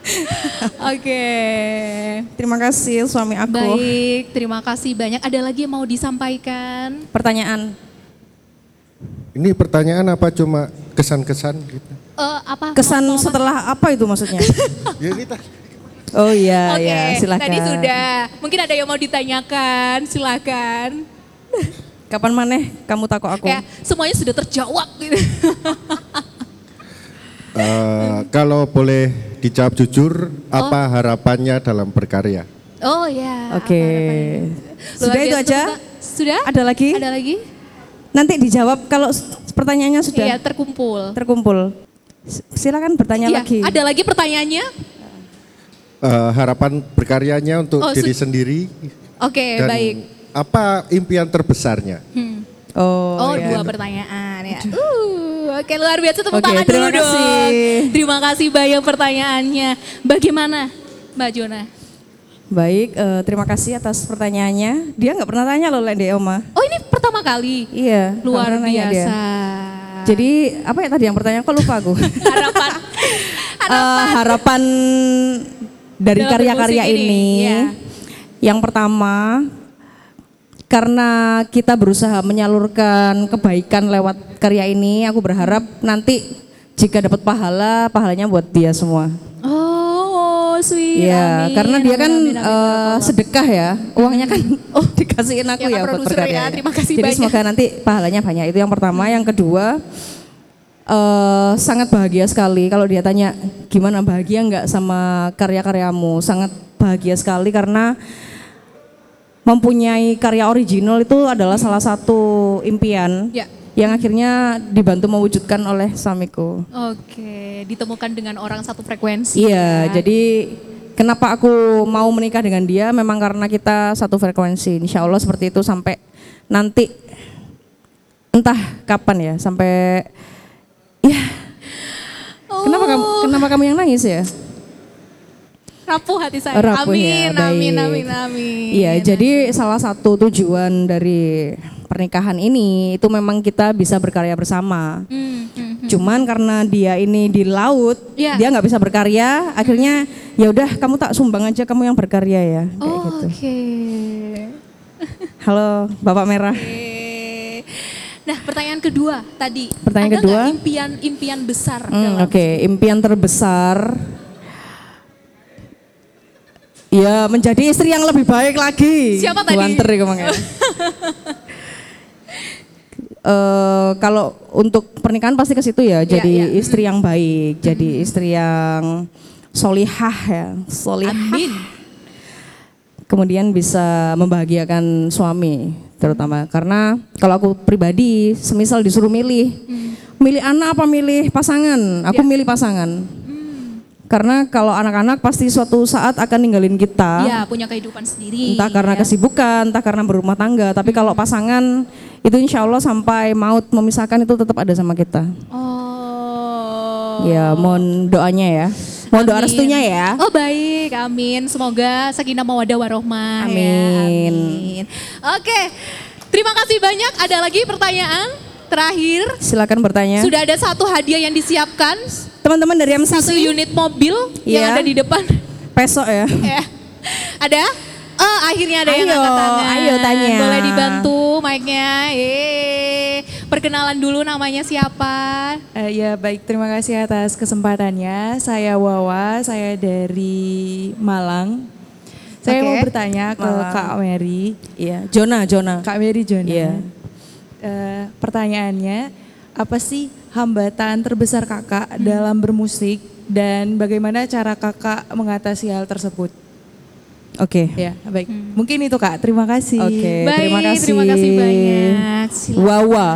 Oke. Terima kasih suami aku. Baik, terima kasih banyak. Ada lagi yang mau disampaikan? Pertanyaan. Ini pertanyaan apa cuma kesan-kesan gitu? Eh, apa? Kesan mau- setelah apa itu maksudnya? Ya ini tadi. Oh iya, Oke, ya silakan. tadi sudah. Mungkin ada yang mau ditanyakan, silakan. Kapan maneh kamu takut aku? Ya, semuanya sudah terjawab gitu. Eh, kalau boleh dijawab jujur apa harapannya dalam berkarya. Oh ya. Oke. Sudah itu aja? Sudah? Ada lagi? Ada lagi? Nanti dijawab kalau pertanyaannya sudah Iya, terkumpul. terkumpul. Silakan bertanya Iya, lagi. Ada lagi pertanyaannya? Eh, harapan berkaryanya untuk Oh, diri sendiri Oke, dan baik. Apa impian terbesarnya? Hmm. Oh, Oh, ya. dua pertanyaan ya. Uh, oke luar biasa tepuk Oke, tangan terima dulu kasih. dong. Terima kasih banyak pertanyaannya. Bagaimana, Mbak Jona? Baik, eh, terima kasih atas pertanyaannya. Dia nggak pernah tanya loh Lende Oma. Oh ini pertama kali. Iya, Luar nanya dia. biasa. Jadi apa ya tadi yang pertanyaan? Kok lupa aku? harapan Eh, harapan dari Dalam karya-karya bermusik ini, ini, ya. yang pertama karena kita berusaha menyalurkan kebaikan lewat karya ini, aku berharap nanti jika dapat pahala, pahalanya buat dia semua. Oh, sweet. Iya, Amin, karena dia kan amin, amin, amin. sedekah ya, uangnya kan oh dikasihin aku Ya, ya, buat berkarya. ya, terima kasih Jadi banyak. semoga nanti pahalanya banyak. Itu yang pertama. Yang kedua, eh, sangat bahagia sekali kalau dia tanya gimana bahagia nggak sama karya-karyamu. Sangat bahagia sekali karena mempunyai karya original itu adalah salah satu impian Ya. yang akhirnya dibantu mewujudkan oleh suamiku. Oke, ditemukan dengan orang satu frekuensi. Iya, ya. jadi kenapa aku mau menikah dengan dia memang karena kita satu frekuensi. Insya Allah seperti itu sampai nanti entah kapan ya sampai ya. Kenapa kamu kenapa kamu yang nangis ya? Rapuh hati saya. Rapuh amin, ya, amin, baik. amin, amin. Iya, jadi salah satu tujuan dari pernikahan ini itu memang kita bisa berkarya bersama. Hmm, hmm, hmm. Cuman karena dia ini di laut, Iya. dia nggak bisa berkarya. Akhirnya ya udah kamu tak sumbang aja kamu yang berkarya ya, kayak Oh, gitu. Oke. Halo, Bapak Merah. Oke. Nah, pertanyaan kedua tadi. Pertanyaan Ada kedua? nggak impian-impian besar Hmm, Oke, impian terbesar. Ya menjadi istri yang lebih baik lagi. Siapa tadi? Buanter ya kemangnya. Eh, kalau untuk pernikahan pasti ke situ ya, jadi iya. istri yang baik, jadi istri yang solihah ya, solihah. Amin. kemudian bisa membahagiakan suami terutama karena kalau aku pribadi semisal disuruh milih milih anak apa milih pasangan aku milih pasangan karena kalau anak-anak pasti suatu saat akan ninggalin kita Ya, punya kehidupan sendiri. entah karena ya. kesibukan entah karena berumah tangga tapi kalau pasangan itu insya Allah sampai maut memisahkan itu tetap ada sama kita Oh. ya mohon doanya ya mohon doa restunya ya Oh baik, amin. Semoga sakinah mawadah warohmah. ya. Amin. amin. Oke, terima kasih banyak. Ada lagi pertanyaan terakhir? silakan bertanya Sudah ada satu hadiah yang disiapkan, teman-teman dari MCC satu unit mobil yang Iya. ada di depan. besok ya Ya. Ada? Oh, akhirnya ada yang Ayo, angkat tangan. ayo tanya. Boleh dibantu mic-nya. Yeay. Perkenalan dulu namanya siapa? Eh, ya baik, terima kasih atas kesempatannya. Saya Wawa, saya dari Malang. Saya Oke, mau bertanya ke Malang. Kak Mary, Iya, Jona, Jona. Kak Mary Jona. Iya. Eh, pertanyaannya, apa sih hambatan terbesar kakak dalam bermusik dan bagaimana cara kakak mengatasi hal tersebut? Oke. Ya, baik. Mungkin itu kak. Terima kasih. Oke, Baik, terima kasih. terima kasih banyak. Silakan. Wawa.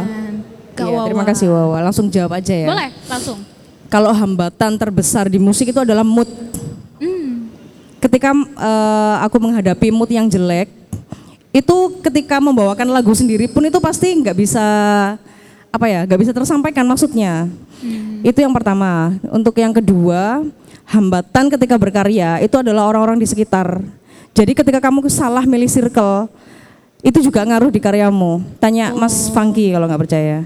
Kak Iya, Wawa. terima kasih Wawa. Langsung jawab aja ya. Boleh, langsung. Kalau hambatan terbesar di musik itu adalah mood. Hmm. Ketika eh, aku menghadapi mood yang jelek, itu ketika membawakan lagu sendiri pun itu pasti nggak bisa apa ya, nggak bisa tersampaikan maksudnya. Itu yang pertama. Untuk yang kedua, hambatan ketika berkarya itu adalah orang-orang di sekitar. Jadi ketika kamu salah milih circle, itu juga ngaruh di karyamu. Tanya Mas Funky kalau nggak percaya.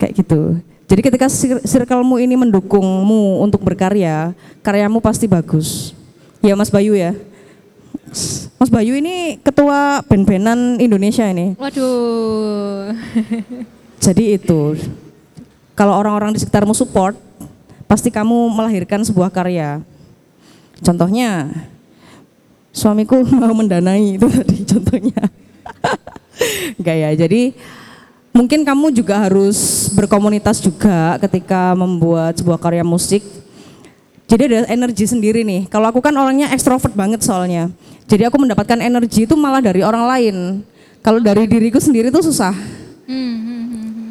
Kayak gitu. Jadi ketika cir- circlemu ini mendukungmu untuk berkarya, karyamu pasti bagus. Ya Mas Bayu ya. Mas Bayu ini ketua band-bandan Indonesia ini. Waduh. Jadi itu. Kalau orang-orang di sekitarmu support, pasti kamu melahirkan sebuah karya. Contohnya, suamiku mau mendanai itu tadi contohnya. Enggak ya, jadi mungkin kamu juga harus berkomunitas juga ketika membuat sebuah karya musik. Jadi ada energi sendiri nih. Kalau aku kan orangnya ekstrovert banget soalnya. Jadi aku mendapatkan energi itu malah dari orang lain. Kalau dari diriku sendiri tuh susah. Hmm, hmm, hmm, hmm.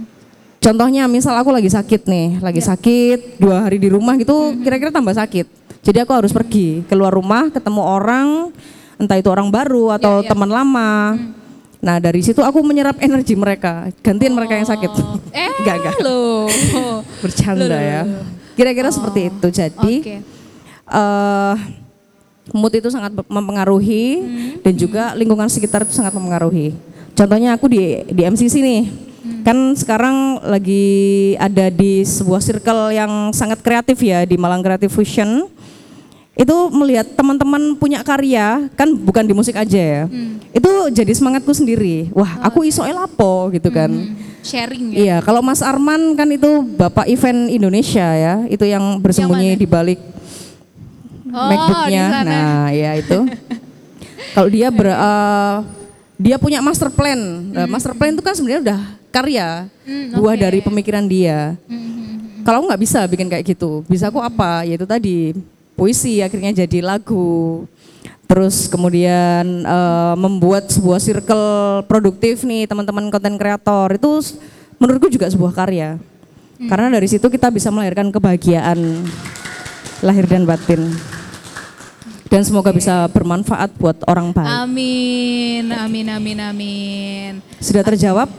Contohnya misal aku lagi sakit nih, lagi sakit dua hari di rumah gitu, kira-kira tambah sakit. Jadi aku harus pergi keluar rumah, ketemu orang, entah itu orang baru atau Ya, ya. teman lama. Nah dari situ aku menyerap energi mereka, gantiin mereka yang sakit. Eh, Enggak, enggak. loh. Bercanda Loh, loh, ya. Kira-kira seperti itu. Jadi Oke. eh mood itu sangat mempengaruhi Hmm. dan juga lingkungan sekitar itu sangat mempengaruhi. Contohnya aku di di MCC nih. Hmm. Kan sekarang lagi ada di sebuah circle yang sangat kreatif ya di Malang Creative Fusion. Itu melihat teman-teman punya karya, kan bukan di musik aja ya. Hmm. Itu jadi semangatku sendiri. Wah, aku iso elapo gitu kan. Hmm. Sharing ya. Iya, kalau Mas Arman kan itu Bapak event Indonesia ya, itu yang bersembunyi di balik Oh, MacBooknya. Nah, ya itu. kalau dia ber, eh, dia punya master plan. Nah, master plan itu kan sebenarnya udah karya, Hmm, buah oke. dari pemikiran dia. Hmm, hmm, hmm. Kalau nggak bisa bikin kayak gitu, bisa aku apa? Yaitu tadi puisi akhirnya jadi lagu. Terus kemudian eh, membuat sebuah circle produktif nih teman-teman konten kreator itu menurutku juga sebuah karya. Karena dari situ kita bisa melahirkan kebahagiaan lahir dan batin. Dan semoga bisa bermanfaat buat orang baik. Amin, amin, amin, amin. Sudah terjawab?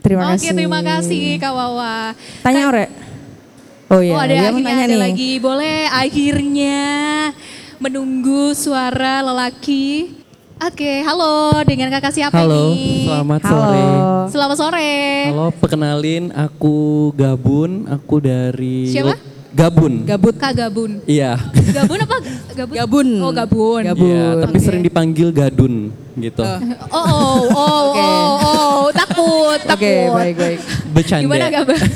Terima Oke, kasih. terima kasih Kak Wawa. Tanya Ore. Oh iya, oh ada dia akhirnya ada nih. lagi. Boleh akhirnya menunggu suara lelaki. Oke, halo dengan kakak siapa Halo, ini? selamat Halo. sore. Selamat sore. Halo, perkenalin aku Gabun, aku dari Siapa? Gabun. Gabut. Kak Gabun. Iya. Gabun apa? Gabun. Gabun. Oh, Gabun. Gabun. Iya, tapi Oke. sering dipanggil Gadun gitu. Oh, oh, oh, Oke. oh, oh, takut, takut. Oke, baik baik. Bercanda. Gimana Gabun?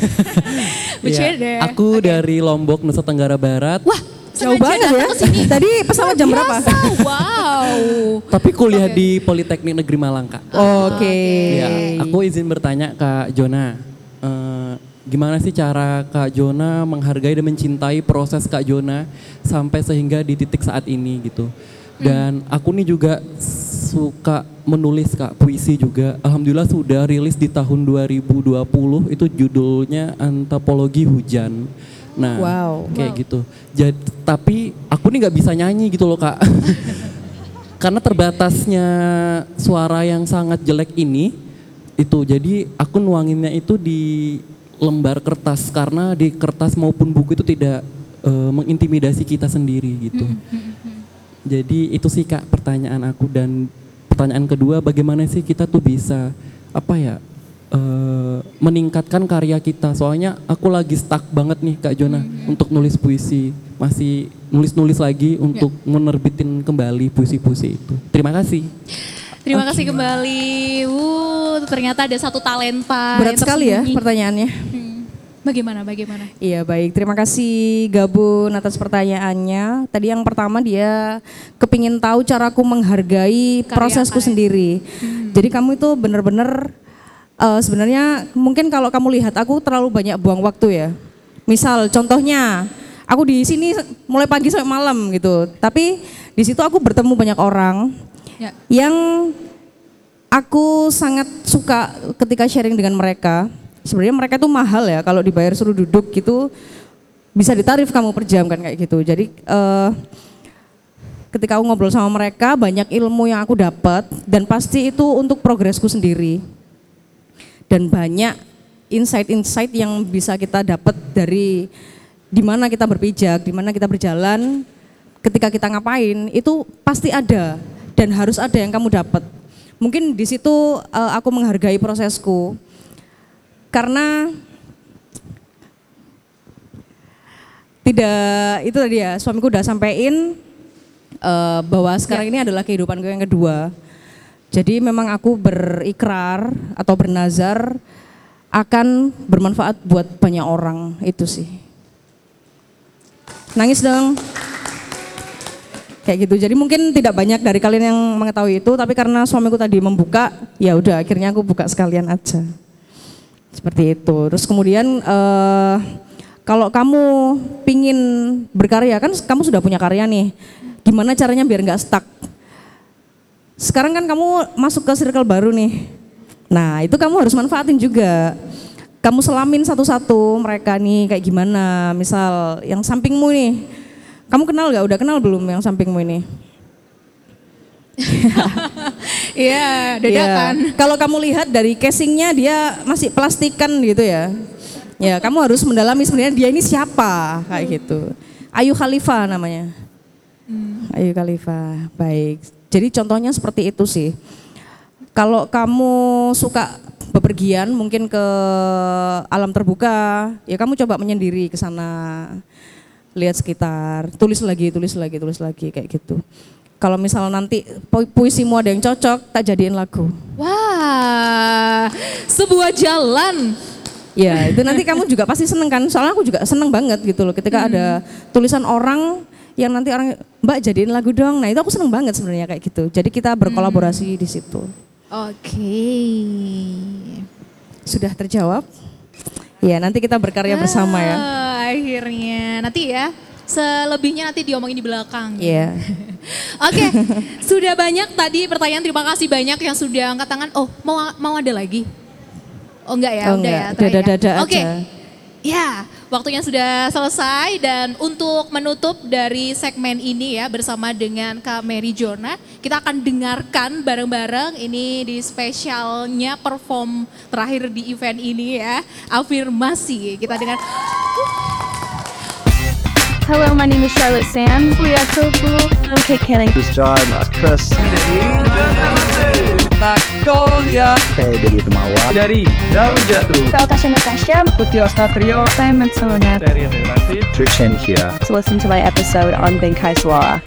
Iya, Bercanda. Aku dari Lombok, Nusa Tenggara Barat. Wah, Jauh banget ya. datang ke sini. Tadi pesawat jam berapa? Wow. Tapi kuliah di Politeknik Negeri Malang, Kak. Oke. Iya, aku izin bertanya Kak Jona. Eh, gimana sih cara Kak Jona menghargai dan mencintai proses Kak Jona sampai sehingga di titik saat ini gitu. Dan aku nih juga suka menulis Kak, puisi juga. Alhamdulillah sudah rilis di tahun 2020 itu judulnya Antropologi Hujan. Nah, Wow. kayak gitu. Jadi tapi aku nih nggak bisa nyanyi gitu loh Kak. Karena terbatasnya suara yang sangat jelek ini itu jadi aku nuanginnya itu di lembar kertas karena di kertas maupun buku itu tidak eh, mengintimidasi kita sendiri gitu. Jadi itu sih kak pertanyaan aku dan pertanyaan kedua bagaimana sih kita tuh bisa apa ya eh, meningkatkan karya kita soalnya aku lagi stuck banget nih kak Jona untuk nulis puisi masih nulis-nulis lagi untuk menerbitin kembali puisi-puisi itu. Terima kasih. Terima kasih kembali. Uh, ternyata ada satu talenta. Berat sekali ya pertanyaannya. Hmm. Bagaimana, bagaimana? Iya baik, terima kasih Gabun atas pertanyaannya. Tadi yang pertama dia kepingin tahu caraku menghargai Karya prosesku ya? sendiri. Jadi kamu itu benar-benar eh, sebenarnya mungkin kalau kamu lihat aku terlalu banyak buang waktu ya. Misal contohnya aku di sini mulai pagi sampai malam gitu. Tapi di situ aku bertemu banyak orang Ya. yang aku sangat suka ketika sharing dengan mereka. Sebenarnya mereka tuh mahal ya kalau dibayar suruh duduk gitu bisa ditarif kamu per jam kan kayak gitu. Jadi eh, ketika aku ngobrol sama mereka banyak ilmu yang aku dapat dan pasti itu untuk progresku sendiri. Dan banyak insight-insight yang bisa kita dapat dari di mana kita berpijak, di mana kita berjalan, ketika kita ngapain itu pasti ada dan harus ada yang kamu dapat. Mungkin di situ eh, aku menghargai prosesku karena tidak itu tadi ya suamiku udah sampein eh, bahwa sekarang ini adalah kehidupanku yang kedua. Jadi memang aku berikrar atau bernazar akan bermanfaat buat banyak orang itu sih. Nangis dong. Kayak gitu. Jadi mungkin tidak banyak dari kalian yang mengetahui itu, tapi karena suamiku tadi membuka, ya udah akhirnya aku buka sekalian aja. Seperti itu. Terus kemudian eh, Kalau kamu pingin berkarya kan kamu sudah punya karya nih. Gimana caranya biar nggak stuck? Sekarang kan kamu masuk ke circle baru nih. Nah itu kamu harus manfaatin juga. Kamu selamin satu-satu mereka nih kayak gimana. Misal yang sampingmu nih. Kamu kenal nggak? Udah kenal belum yang sampingmu ini? Iya, dadakan. Kalau kamu lihat dari casingnya dia masih plastikan gitu ya. Ya, kamu harus mendalami sebenarnya dia ini siapa kayak gitu. Ayu Khalifa namanya. Ayu Khalifa, baik. Jadi contohnya seperti itu sih. Kalau kamu suka bepergian mungkin ke alam terbuka, ya kamu coba menyendiri ke sana. Lihat sekitar, tulis lagi, tulis lagi, tulis lagi kayak gitu. Kalau misal nanti pu- puisimu ada yang cocok, tak jadiin lagu. Wah, sebuah jalan. Ya, itu nanti kamu juga pasti seneng kan? Soalnya aku juga seneng banget gitu loh ketika ada tulisan orang yang nanti orang Mbak jadiin lagu dong. Nah, itu aku seneng banget sebenarnya kayak gitu. Jadi kita berkolaborasi di situ. Oke. Sudah terjawab? Ya, nanti kita berkarya bersama ya. Ah, Akhirnya, nanti ya. Selebihnya nanti diomongin di belakang. Iya. Oke, sudah banyak tadi pertanyaan. Terima kasih banyak yang sudah angkat tangan. Oh, mau mau ada lagi? Oh enggak ya, Oh, udah enggak. ya. ya. Dada-dada Oke. aja. Ya, waktunya sudah selesai dan untuk menutup dari segmen ini ya bersama dengan Kak Mary Jona, kita akan dengarkan bareng-bareng ini di spesialnya perform terakhir di event ini ya, afirmasi. Kita dengar Hello, my name is Charlotte Sands. We are so cool. I'm Kate Canning. Terus John, Mas Chris, Victoria saya dari Temawa. dari Daun Jatuh. Natasha Natasha. Putih Satrio Simon Solonat. dari Relasi Trishan here. To listen to my episode on Bengkai Suara.